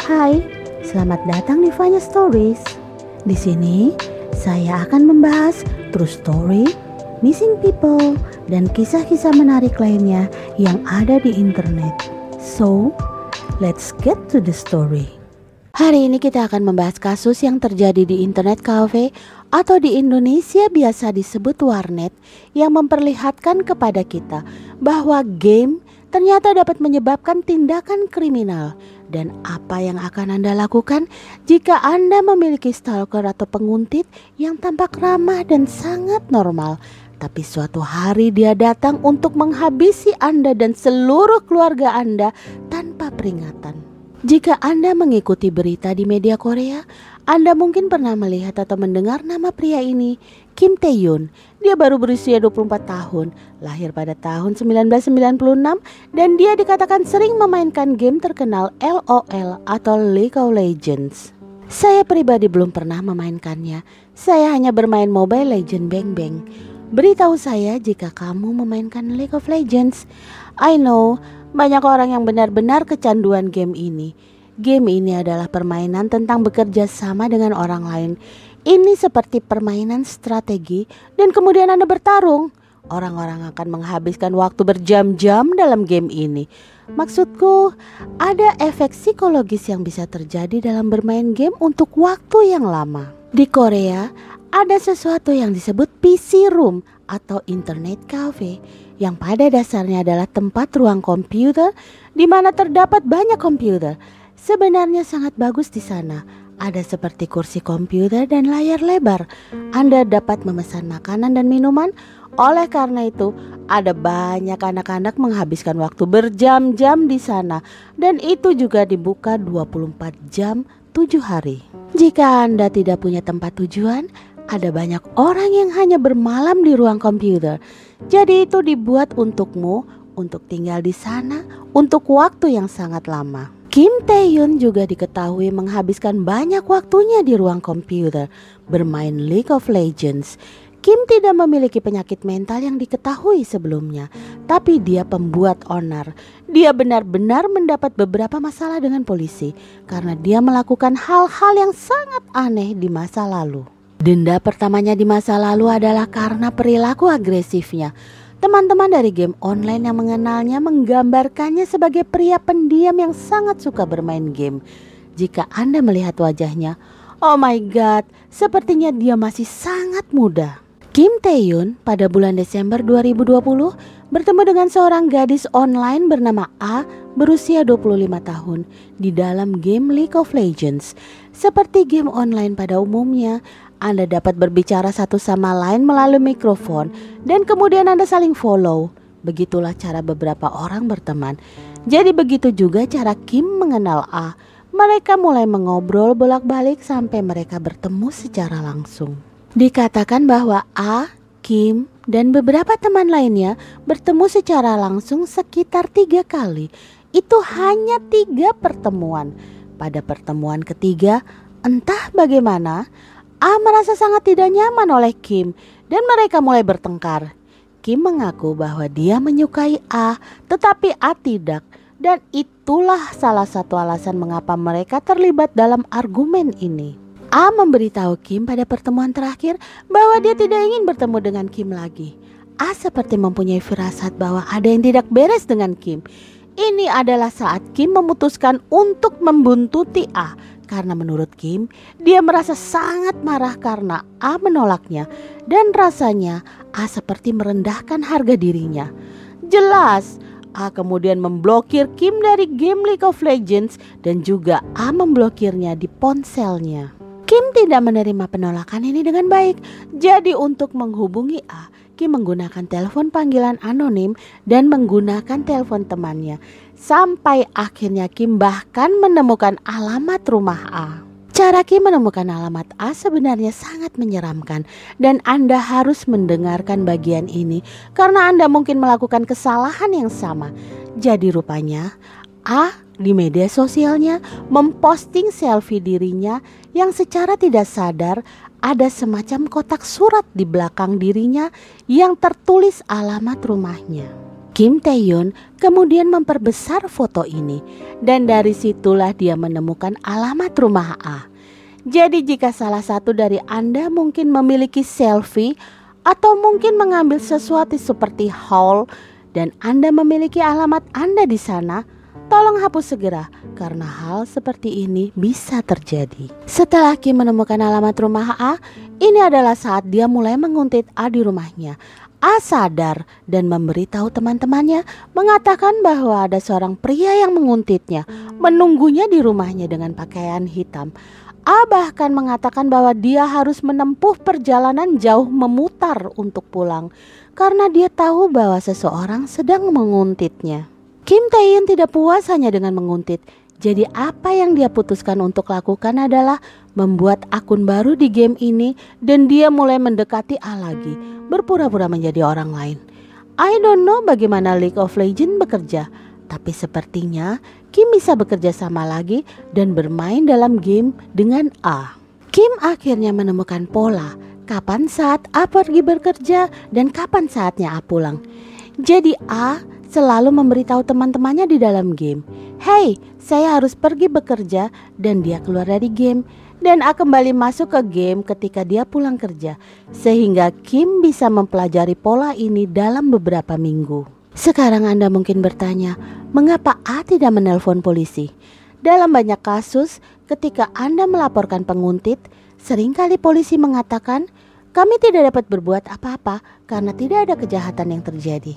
Hai, selamat datang di Vanya Stories. Di sini saya akan membahas true story, missing people, dan kisah-kisah menarik lainnya yang ada di internet. So, let's get to the story. Hari ini kita akan membahas kasus yang terjadi di internet cafe atau di Indonesia biasa disebut warnet yang memperlihatkan kepada kita bahwa game ternyata dapat menyebabkan tindakan kriminal dan apa yang akan Anda lakukan jika Anda memiliki stalker atau penguntit yang tampak ramah dan sangat normal tapi suatu hari dia datang untuk menghabisi Anda dan seluruh keluarga Anda tanpa peringatan. Jika Anda mengikuti berita di media Korea, Anda mungkin pernah melihat atau mendengar nama pria ini, Kim Tae-yoon. Dia baru berusia 24 tahun, lahir pada tahun 1996 dan dia dikatakan sering memainkan game terkenal LOL atau League of Legends. Saya pribadi belum pernah memainkannya. Saya hanya bermain Mobile Legend Bang Bang. Beritahu saya jika kamu memainkan League of Legends. I know, banyak orang yang benar-benar kecanduan game ini. Game ini adalah permainan tentang bekerja sama dengan orang lain. Ini seperti permainan strategi dan kemudian Anda bertarung. Orang-orang akan menghabiskan waktu berjam-jam dalam game ini. Maksudku, ada efek psikologis yang bisa terjadi dalam bermain game untuk waktu yang lama. Di Korea, ada sesuatu yang disebut PC room atau internet cafe yang pada dasarnya adalah tempat ruang komputer di mana terdapat banyak komputer. Sebenarnya sangat bagus di sana. Ada seperti kursi komputer dan layar lebar. Anda dapat memesan makanan dan minuman. Oleh karena itu, ada banyak anak-anak menghabiskan waktu berjam-jam di sana dan itu juga dibuka 24 jam 7 hari. Jika Anda tidak punya tempat tujuan, ada banyak orang yang hanya bermalam di ruang komputer. Jadi itu dibuat untukmu untuk tinggal di sana untuk waktu yang sangat lama. Kim Tae-yoon juga diketahui menghabiskan banyak waktunya di ruang komputer bermain League of Legends. Kim tidak memiliki penyakit mental yang diketahui sebelumnya, tapi dia pembuat onar. Dia benar-benar mendapat beberapa masalah dengan polisi karena dia melakukan hal-hal yang sangat aneh di masa lalu. Denda pertamanya di masa lalu adalah karena perilaku agresifnya. Teman-teman dari game online yang mengenalnya menggambarkannya sebagai pria pendiam yang sangat suka bermain game. Jika Anda melihat wajahnya, oh my god, sepertinya dia masih sangat muda. Kim Tae-yoon pada bulan Desember 2020 bertemu dengan seorang gadis online bernama A berusia 25 tahun di dalam game League of Legends. Seperti game online pada umumnya, anda dapat berbicara satu sama lain melalui mikrofon dan kemudian Anda saling follow. Begitulah cara beberapa orang berteman. Jadi begitu juga cara Kim mengenal A. Mereka mulai mengobrol bolak-balik sampai mereka bertemu secara langsung. Dikatakan bahwa A, Kim, dan beberapa teman lainnya bertemu secara langsung sekitar tiga kali. Itu hanya tiga pertemuan. Pada pertemuan ketiga, entah bagaimana, A merasa sangat tidak nyaman oleh Kim dan mereka mulai bertengkar. Kim mengaku bahwa dia menyukai A, tetapi A tidak. Dan itulah salah satu alasan mengapa mereka terlibat dalam argumen ini. A memberitahu Kim pada pertemuan terakhir bahwa dia tidak ingin bertemu dengan Kim lagi. A seperti mempunyai firasat bahwa ada yang tidak beres dengan Kim. Ini adalah saat Kim memutuskan untuk membuntuti A karena menurut Kim, dia merasa sangat marah karena A menolaknya dan rasanya A seperti merendahkan harga dirinya. Jelas, A kemudian memblokir Kim dari game League of Legends dan juga A memblokirnya di ponselnya. Kim tidak menerima penolakan ini dengan baik. Jadi untuk menghubungi A, Kim menggunakan telepon panggilan anonim dan menggunakan telepon temannya. Sampai akhirnya Kim bahkan menemukan alamat rumah A. Cara Kim menemukan alamat A sebenarnya sangat menyeramkan dan Anda harus mendengarkan bagian ini karena Anda mungkin melakukan kesalahan yang sama. Jadi rupanya A di media sosialnya memposting selfie dirinya yang secara tidak sadar ada semacam kotak surat di belakang dirinya yang tertulis alamat rumahnya. Kim Taehyun kemudian memperbesar foto ini dan dari situlah dia menemukan alamat rumah A. Jadi jika salah satu dari Anda mungkin memiliki selfie atau mungkin mengambil sesuatu seperti haul dan Anda memiliki alamat Anda di sana, tolong hapus segera karena hal seperti ini bisa terjadi. Setelah Kim menemukan alamat rumah A, ini adalah saat dia mulai menguntit A di rumahnya. A sadar dan memberitahu teman-temannya mengatakan bahwa ada seorang pria yang menguntitnya, menunggunya di rumahnya dengan pakaian hitam. A bahkan mengatakan bahwa dia harus menempuh perjalanan jauh memutar untuk pulang karena dia tahu bahwa seseorang sedang menguntitnya. Kim Taehyun tidak puas hanya dengan menguntit. Jadi apa yang dia putuskan untuk lakukan adalah membuat akun baru di game ini dan dia mulai mendekati A lagi berpura-pura menjadi orang lain. I don't know bagaimana League of Legends bekerja, tapi sepertinya Kim bisa bekerja sama lagi dan bermain dalam game dengan A. Kim akhirnya menemukan pola kapan saat A pergi bekerja dan kapan saatnya A pulang. Jadi A selalu memberitahu teman-temannya di dalam game, "Hey, saya harus pergi bekerja," dan dia keluar dari game dan A kembali masuk ke game ketika dia pulang kerja, sehingga Kim bisa mempelajari pola ini dalam beberapa minggu. Sekarang Anda mungkin bertanya, mengapa A tidak menelpon polisi? Dalam banyak kasus, ketika Anda melaporkan penguntit, sering kali polisi mengatakan, "Kami tidak dapat berbuat apa-apa karena tidak ada kejahatan yang terjadi."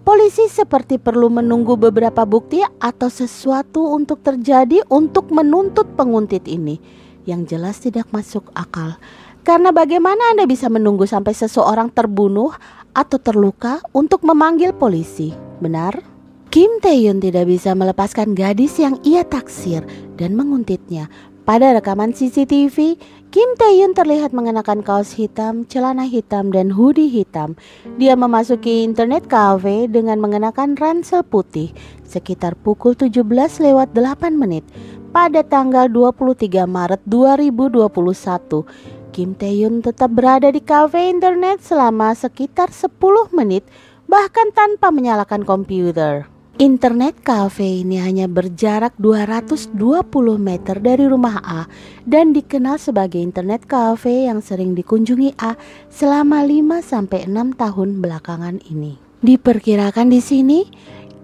Polisi seperti perlu menunggu beberapa bukti atau sesuatu untuk terjadi untuk menuntut penguntit ini yang jelas tidak masuk akal. Karena bagaimana Anda bisa menunggu sampai seseorang terbunuh atau terluka untuk memanggil polisi? Benar? Kim Taehyun tidak bisa melepaskan gadis yang ia taksir dan menguntitnya. Pada rekaman CCTV, Kim Taehyun terlihat mengenakan kaos hitam, celana hitam, dan hoodie hitam. Dia memasuki internet cafe dengan mengenakan ransel putih sekitar pukul 17 lewat 8 menit pada tanggal 23 Maret 2021. Kim Taehyun tetap berada di kafe internet selama sekitar 10 menit bahkan tanpa menyalakan komputer. Internet cafe ini hanya berjarak 220 meter dari rumah A dan dikenal sebagai internet cafe yang sering dikunjungi A selama 5 sampai 6 tahun belakangan ini. Diperkirakan di sini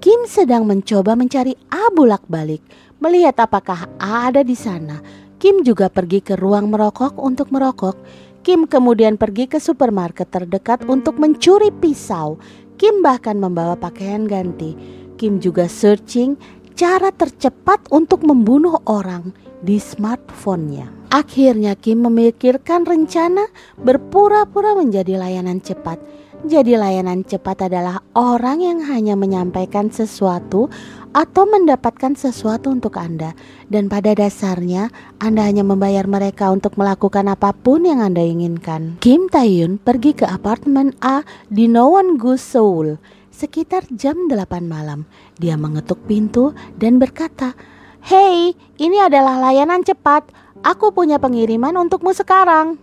Kim sedang mencoba mencari A bolak-balik Melihat apakah A ada di sana, Kim juga pergi ke ruang merokok untuk merokok. Kim kemudian pergi ke supermarket terdekat untuk mencuri pisau. Kim bahkan membawa pakaian ganti. Kim juga searching cara tercepat untuk membunuh orang di smartphone-nya. Akhirnya Kim memikirkan rencana berpura-pura menjadi layanan cepat. Jadi layanan cepat adalah orang yang hanya menyampaikan sesuatu atau mendapatkan sesuatu untuk Anda dan pada dasarnya Anda hanya membayar mereka untuk melakukan apa pun yang Anda inginkan. Kim Taeyun pergi ke apartemen A di Nowon-gu, Seoul sekitar jam 8 malam. Dia mengetuk pintu dan berkata, "Hey, ini adalah layanan cepat. Aku punya pengiriman untukmu sekarang."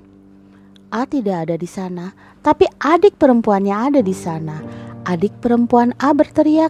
A tidak ada di sana, tapi adik perempuannya ada di sana. Adik perempuan A berteriak,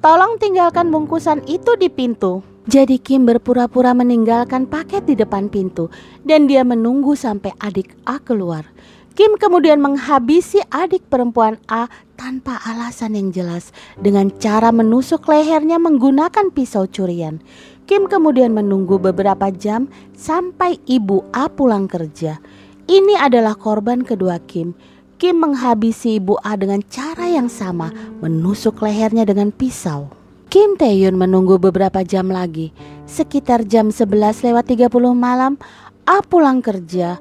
Tolong tinggalkan bungkusan itu di pintu. Jadi Kim berpura-pura meninggalkan paket di depan pintu dan dia menunggu sampai adik A keluar. Kim kemudian menghabisi adik perempuan A tanpa alasan yang jelas dengan cara menusuk lehernya menggunakan pisau curian. Kim kemudian menunggu beberapa jam sampai ibu A pulang kerja. Ini adalah korban kedua Kim. Kim menghabisi ibu A dengan cara yang sama, menusuk lehernya dengan pisau. Kim Taeyun menunggu beberapa jam lagi. Sekitar jam 11 lewat 30 malam, A pulang kerja.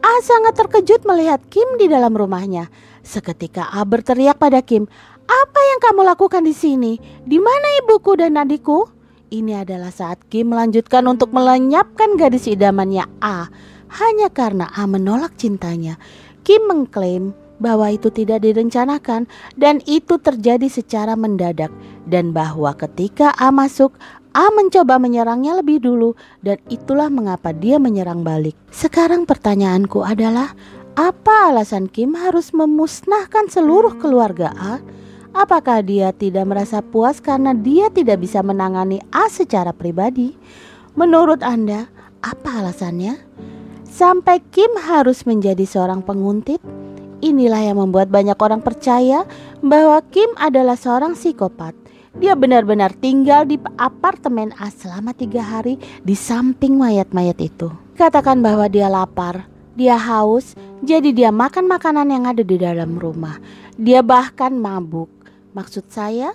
A sangat terkejut melihat Kim di dalam rumahnya. Seketika A berteriak pada Kim, "Apa yang kamu lakukan di sini? Di mana ibuku dan adikku?" Ini adalah saat Kim melanjutkan untuk melenyapkan gadis idamannya A hanya karena A menolak cintanya. Kim mengklaim bahwa itu tidak direncanakan dan itu terjadi secara mendadak dan bahwa ketika A masuk A mencoba menyerangnya lebih dulu dan itulah mengapa dia menyerang balik. Sekarang pertanyaanku adalah apa alasan Kim harus memusnahkan seluruh keluarga A? Apakah dia tidak merasa puas karena dia tidak bisa menangani A secara pribadi? Menurut Anda, apa alasannya? Sampai Kim harus menjadi seorang penguntit? Inilah yang membuat banyak orang percaya bahwa Kim adalah seorang psikopat. Dia benar-benar tinggal di apartemen A selama tiga hari di samping mayat-mayat itu. Katakan bahwa dia lapar, dia haus, jadi dia makan makanan yang ada di dalam rumah. Dia bahkan mabuk. Maksud saya,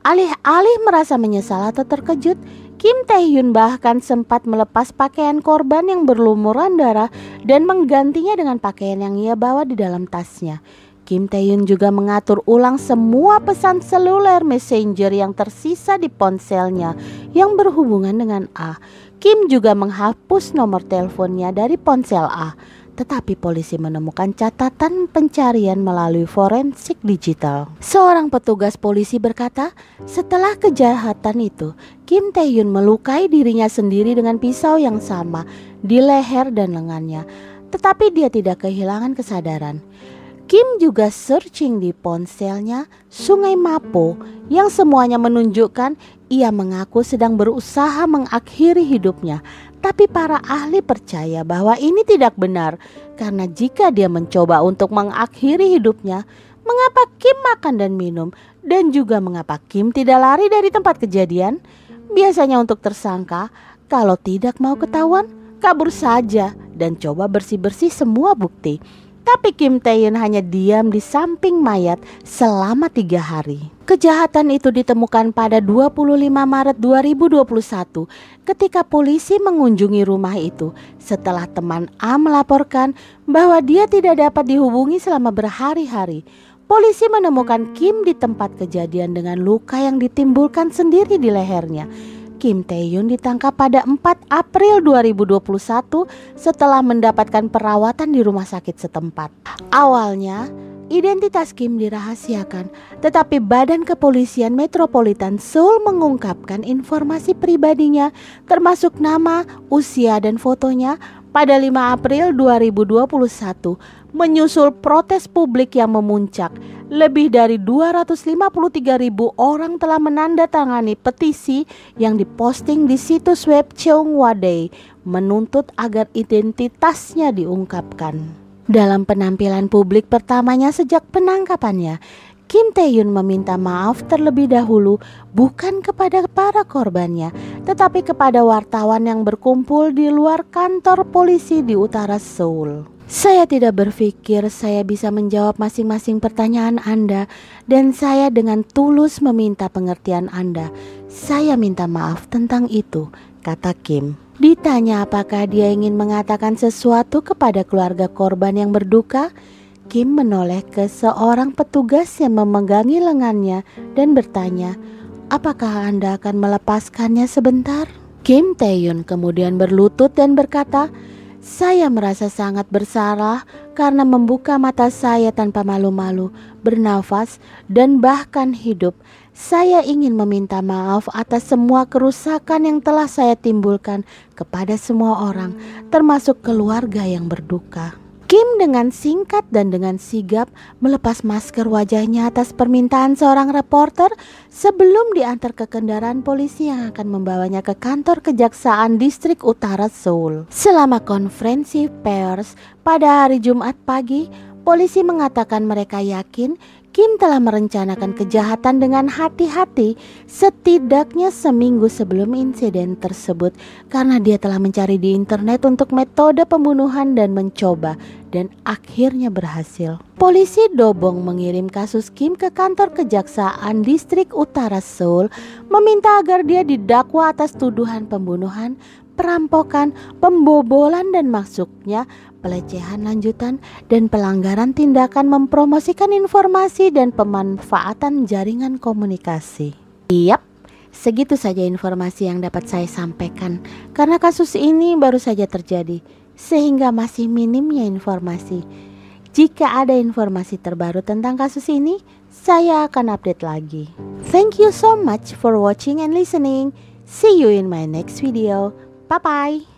alih-alih merasa menyesal atau terkejut, Kim Tae-hyun bahkan sempat melepas pakaian korban yang berlumuran darah dan menggantinya dengan pakaian yang ia bawa di dalam tasnya. Kim Tae-hyun juga mengatur ulang semua pesan seluler messenger yang tersisa di ponselnya yang berhubungan dengan A. Kim juga menghapus nomor teleponnya dari ponsel A tetapi polisi menemukan catatan pencarian melalui forensik digital. Seorang petugas polisi berkata, setelah kejahatan itu, Kim Tae-hyun melukai dirinya sendiri dengan pisau yang sama di leher dan lengannya, tetapi dia tidak kehilangan kesadaran. Kim juga searching di ponselnya Sungai Mapo yang semuanya menunjukkan ia mengaku sedang berusaha mengakhiri hidupnya tapi para ahli percaya bahwa ini tidak benar karena jika dia mencoba untuk mengakhiri hidupnya, mengapa Kim makan dan minum dan juga mengapa Kim tidak lari dari tempat kejadian? Biasanya untuk tersangka, kalau tidak mau ketahuan, kabur saja dan coba bersih-bersih semua bukti. Tapi Kim Tae-hyun hanya diam di samping mayat selama tiga hari. Kejahatan itu ditemukan pada 25 Maret 2021 ketika polisi mengunjungi rumah itu setelah teman A melaporkan bahwa dia tidak dapat dihubungi selama berhari-hari. Polisi menemukan Kim di tempat kejadian dengan luka yang ditimbulkan sendiri di lehernya. Kim Tae-yun ditangkap pada 4 April 2021 setelah mendapatkan perawatan di rumah sakit setempat. Awalnya, identitas Kim dirahasiakan, tetapi Badan Kepolisian Metropolitan Seoul mengungkapkan informasi pribadinya termasuk nama, usia, dan fotonya pada 5 April 2021 menyusul protes publik yang memuncak lebih dari 253 ribu orang telah menandatangani petisi yang diposting di situs web Cheonghwa Day menuntut agar identitasnya diungkapkan. Dalam penampilan publik pertamanya sejak penangkapannya, Kim Tae-hyun meminta maaf terlebih dahulu bukan kepada para korbannya, tetapi kepada wartawan yang berkumpul di luar kantor polisi di utara Seoul. Saya tidak berpikir saya bisa menjawab masing-masing pertanyaan Anda, dan saya dengan tulus meminta pengertian Anda. Saya minta maaf tentang itu, kata Kim. Ditanya apakah dia ingin mengatakan sesuatu kepada keluarga korban yang berduka, Kim menoleh ke seorang petugas yang memegangi lengannya dan bertanya, "Apakah Anda akan melepaskannya sebentar?" Kim Taeyun kemudian berlutut dan berkata, saya merasa sangat bersalah karena membuka mata saya tanpa malu-malu, bernafas, dan bahkan hidup. Saya ingin meminta maaf atas semua kerusakan yang telah saya timbulkan kepada semua orang, termasuk keluarga yang berduka. Kim dengan singkat dan dengan sigap melepas masker wajahnya atas permintaan seorang reporter sebelum diantar ke kendaraan polisi yang akan membawanya ke kantor kejaksaan distrik utara Seoul. Selama konferensi pers pada hari Jumat pagi, polisi mengatakan mereka yakin Kim telah merencanakan kejahatan dengan hati-hati setidaknya seminggu sebelum insiden tersebut karena dia telah mencari di internet untuk metode pembunuhan dan mencoba dan akhirnya berhasil. Polisi Dobong mengirim kasus Kim ke kantor kejaksaan distrik utara Seoul meminta agar dia didakwa atas tuduhan pembunuhan, perampokan, pembobolan dan masuknya pelecehan lanjutan, dan pelanggaran tindakan mempromosikan informasi dan pemanfaatan jaringan komunikasi. Yap, segitu saja informasi yang dapat saya sampaikan karena kasus ini baru saja terjadi sehingga masih minimnya informasi. Jika ada informasi terbaru tentang kasus ini, saya akan update lagi. Thank you so much for watching and listening. See you in my next video. Bye bye.